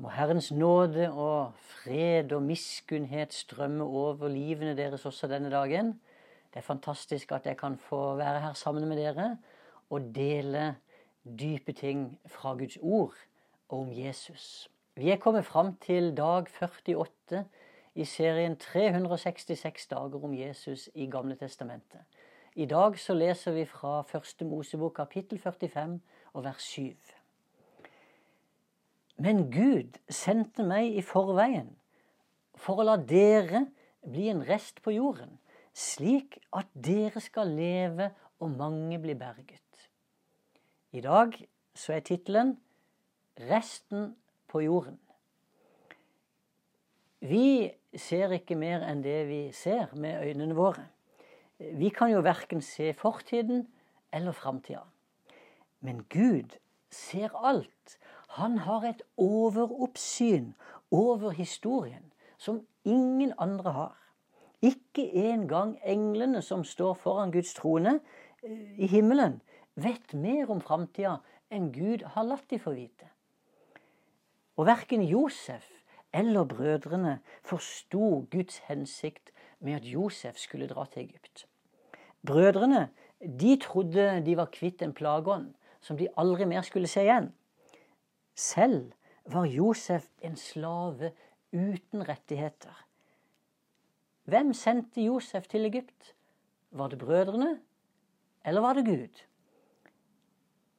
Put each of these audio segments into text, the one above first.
Må Herrens nåde og fred og miskunnhet strømme over livene deres også denne dagen. Det er fantastisk at jeg kan få være her sammen med dere og dele dype ting fra Guds ord og om Jesus. Vi er kommet fram til dag 48 i serien 366 dager om Jesus i Gamle Testamentet. I dag så leser vi fra første Mosebok kapittel 45 og vers 7. Men Gud sendte meg i forveien for å la dere bli en rest på jorden, slik at dere skal leve og mange blir berget. I dag så er tittelen 'Resten på jorden'. Vi ser ikke mer enn det vi ser med øynene våre. Vi kan jo verken se fortiden eller framtida. Men Gud ser alt. Han har et overoppsyn over historien som ingen andre har. Ikke engang englene som står foran Guds trone eh, i himmelen, vet mer om framtida enn Gud har latt de få vite. Og verken Josef eller brødrene forsto Guds hensikt med at Josef skulle dra til Egypt. Brødrene de trodde de var kvitt en plageånd som de aldri mer skulle se igjen. Selv var Josef en slave uten rettigheter. Hvem sendte Josef til Egypt? Var det brødrene, eller var det Gud?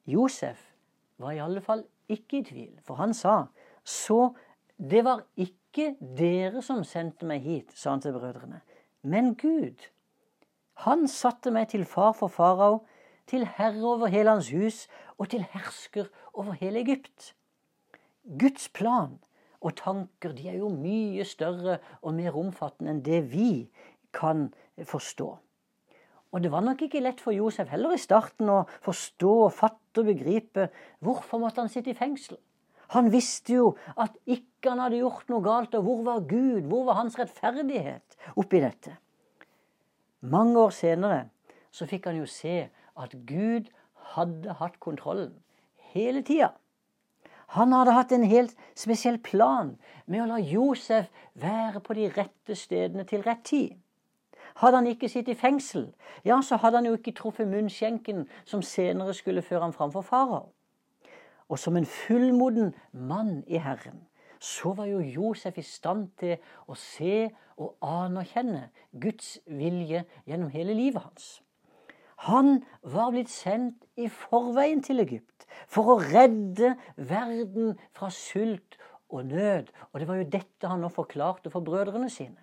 Josef var i alle fall ikke i tvil, for han sa så det var ikke dere som sendte meg hit, sa han til brødrene, men Gud. Han satte meg til far for farao, til herre over hele hans hus og til hersker over hele Egypt. Guds plan og tanker de er jo mye større og mer omfattende enn det vi kan forstå. Og det var nok ikke lett for Josef heller i starten å forstå, fatte og begripe hvorfor måtte han sitte i fengsel. Han visste jo at ikke han hadde gjort noe galt, og hvor var Gud? Hvor var hans rettferdighet oppi dette? Mange år senere så fikk han jo se at Gud hadde hatt kontrollen hele tida. Han hadde hatt en helt spesiell plan med å la Josef være på de rette stedene til rett tid. Hadde han ikke sittet i fengsel, ja, så hadde han jo ikke truffet munnskjenken som senere skulle føre ham fram for farao. Og som en fullmoden mann i Herren, så var jo Josef i stand til å se og anerkjenne Guds vilje gjennom hele livet hans. Han var blitt sendt i forveien til Egypt for å redde verden fra sult og nød. Og det var jo dette han nå forklarte for brødrene sine.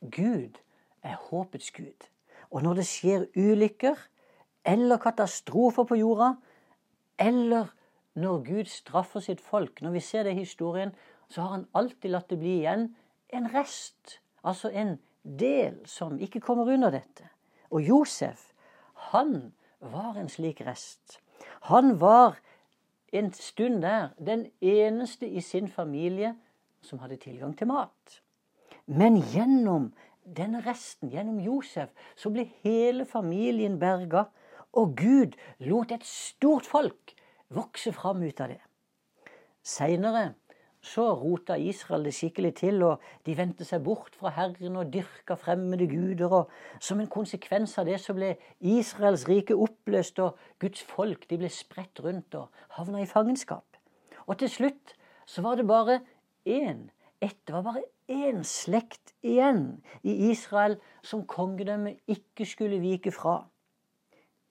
Gud er håpets gud. Og når det skjer ulykker eller katastrofer på jorda, eller når Gud straffer sitt folk. Når vi ser det i historien, så har han alltid latt det bli igjen en rest. Altså en del som ikke kommer under dette. Og Josef, han var en slik rest. Han var en stund der den eneste i sin familie som hadde tilgang til mat. Men gjennom denne resten, gjennom Josef, så ble hele familien berga og Gud lot et stort folk vokse fram ut av det. Seinere så rota Israel det skikkelig til, og de vendte seg bort fra Herren og dyrka fremmede guder. og Som en konsekvens av det så ble Israels rike oppløst, og Guds folk de ble spredt rundt og havna i fangenskap. Og til slutt så var det bare én det var bare én slekt igjen i Israel som kongedømmet ikke skulle vike fra.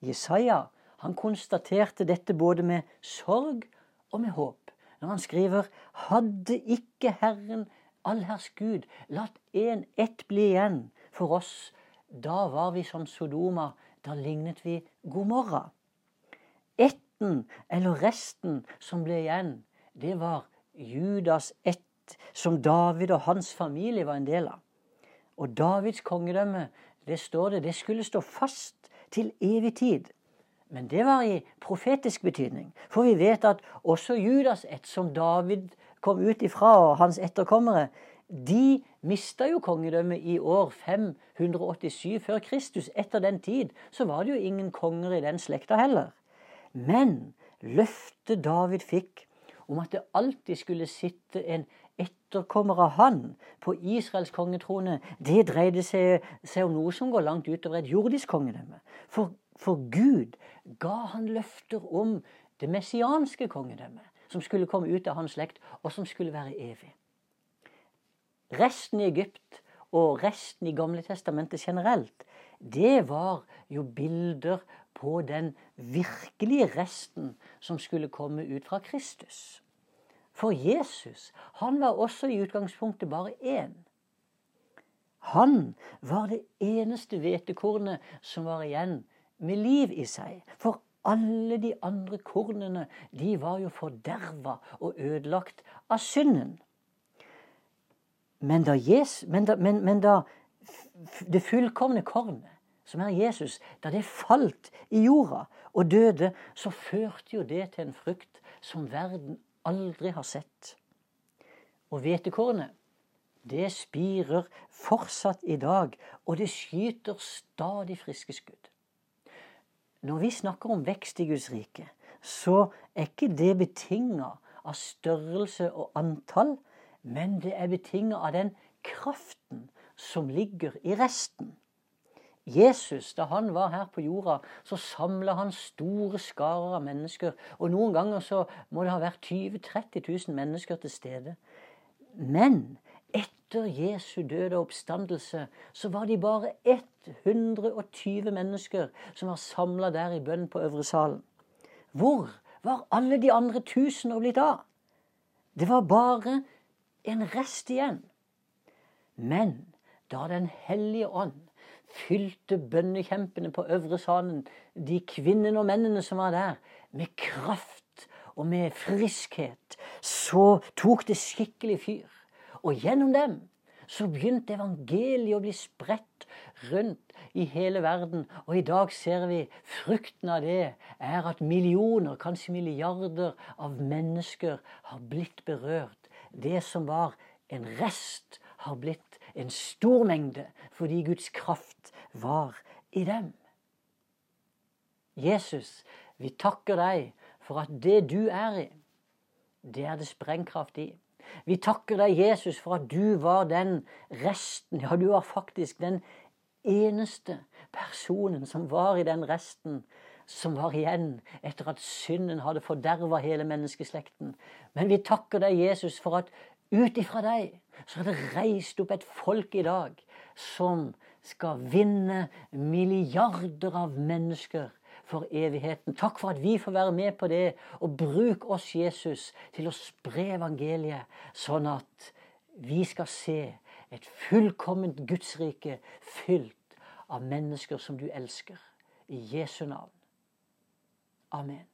Jesaja han konstaterte dette både med sorg og med håp. Når han skriver Hadde ikke Herren, allherrs Gud, latt en ett bli igjen for oss, da var vi som Sodoma, da lignet vi Gomorra. Etten, eller resten, som ble igjen, det var Judas ett, som David og hans familie var en del av. Og Davids kongedømme, det står det, det skulle stå fast til evig tid. Men det var i profetisk betydning. For vi vet at også Judas ett, som David kom ut ifra, og hans etterkommere, de mista jo kongedømmet i år 587 før Kristus. Etter den tid så var det jo ingen konger i den slekta heller. Men løftet David fikk om at det alltid skulle sitte en etterkommer av han på Israels kongetrone, det dreide seg, seg om noe som går langt utover et jordisk kongedømme. For, for Gud ga han løfter om det messianske kongedømmet, som skulle komme ut av hans slekt, og som skulle være evig. Resten i Egypt og resten i Gamle testamentet generelt, det var jo bilder på den virkelige resten som skulle komme ut fra Kristus. For Jesus han var også i utgangspunktet bare én. Han var det eneste hvetekornet som var igjen med liv i seg. For alle de andre kornene de var jo forderva og ødelagt av synden. Men da, Jesus, men da, men, men da det fullkomne kornet, som er Jesus, da det falt i jorda og døde, så førte jo det til en frukt som verden aldri har sett. Og hvetekornet, det spirer fortsatt i dag, og det skyter stadig friske skudd. Når vi snakker om vekst i Guds rike, så er ikke det betinga av størrelse og antall, men det er betinga av den kraften som ligger i resten. Jesus, da han var her på jorda, så samla han store skarer av mennesker. Og noen ganger så må det ha vært 20 000-30 000 mennesker til stede. Men etter Jesu døde oppstandelse så var de bare 120 mennesker som var samla der i bønn på Øvre salen. Hvor var alle de andre tusener blitt av? Det var bare en rest igjen. Men da Den hellige ånd fylte bønnekjempene på Øvre salen, de kvinnene og mennene som var der, med kraft og med friskhet, så tok det skikkelig fyr. Og gjennom dem så begynte evangeliet å bli spredt rundt i hele verden. Og i dag ser vi frukten av det er at millioner, kanskje milliarder av mennesker har blitt berørt. Det som var en rest, har blitt en stor mengde fordi Guds kraft var i dem. Jesus, vi takker deg for at det du er i, det er det sprengkraft i. Vi takker deg, Jesus, for at du var den resten, ja, du var faktisk den eneste personen som var i den resten som var igjen etter at synden hadde forderva hele menneskeslekten. Men vi takker deg, Jesus, for at ut ifra deg så er det reist opp et folk i dag som skal vinne milliarder av mennesker for evigheten. Takk for at vi får være med på det. Og bruk oss, Jesus, til å spre evangeliet, sånn at vi skal se et fullkomment Gudsrike fylt av mennesker som du elsker. I Jesu navn. Amen.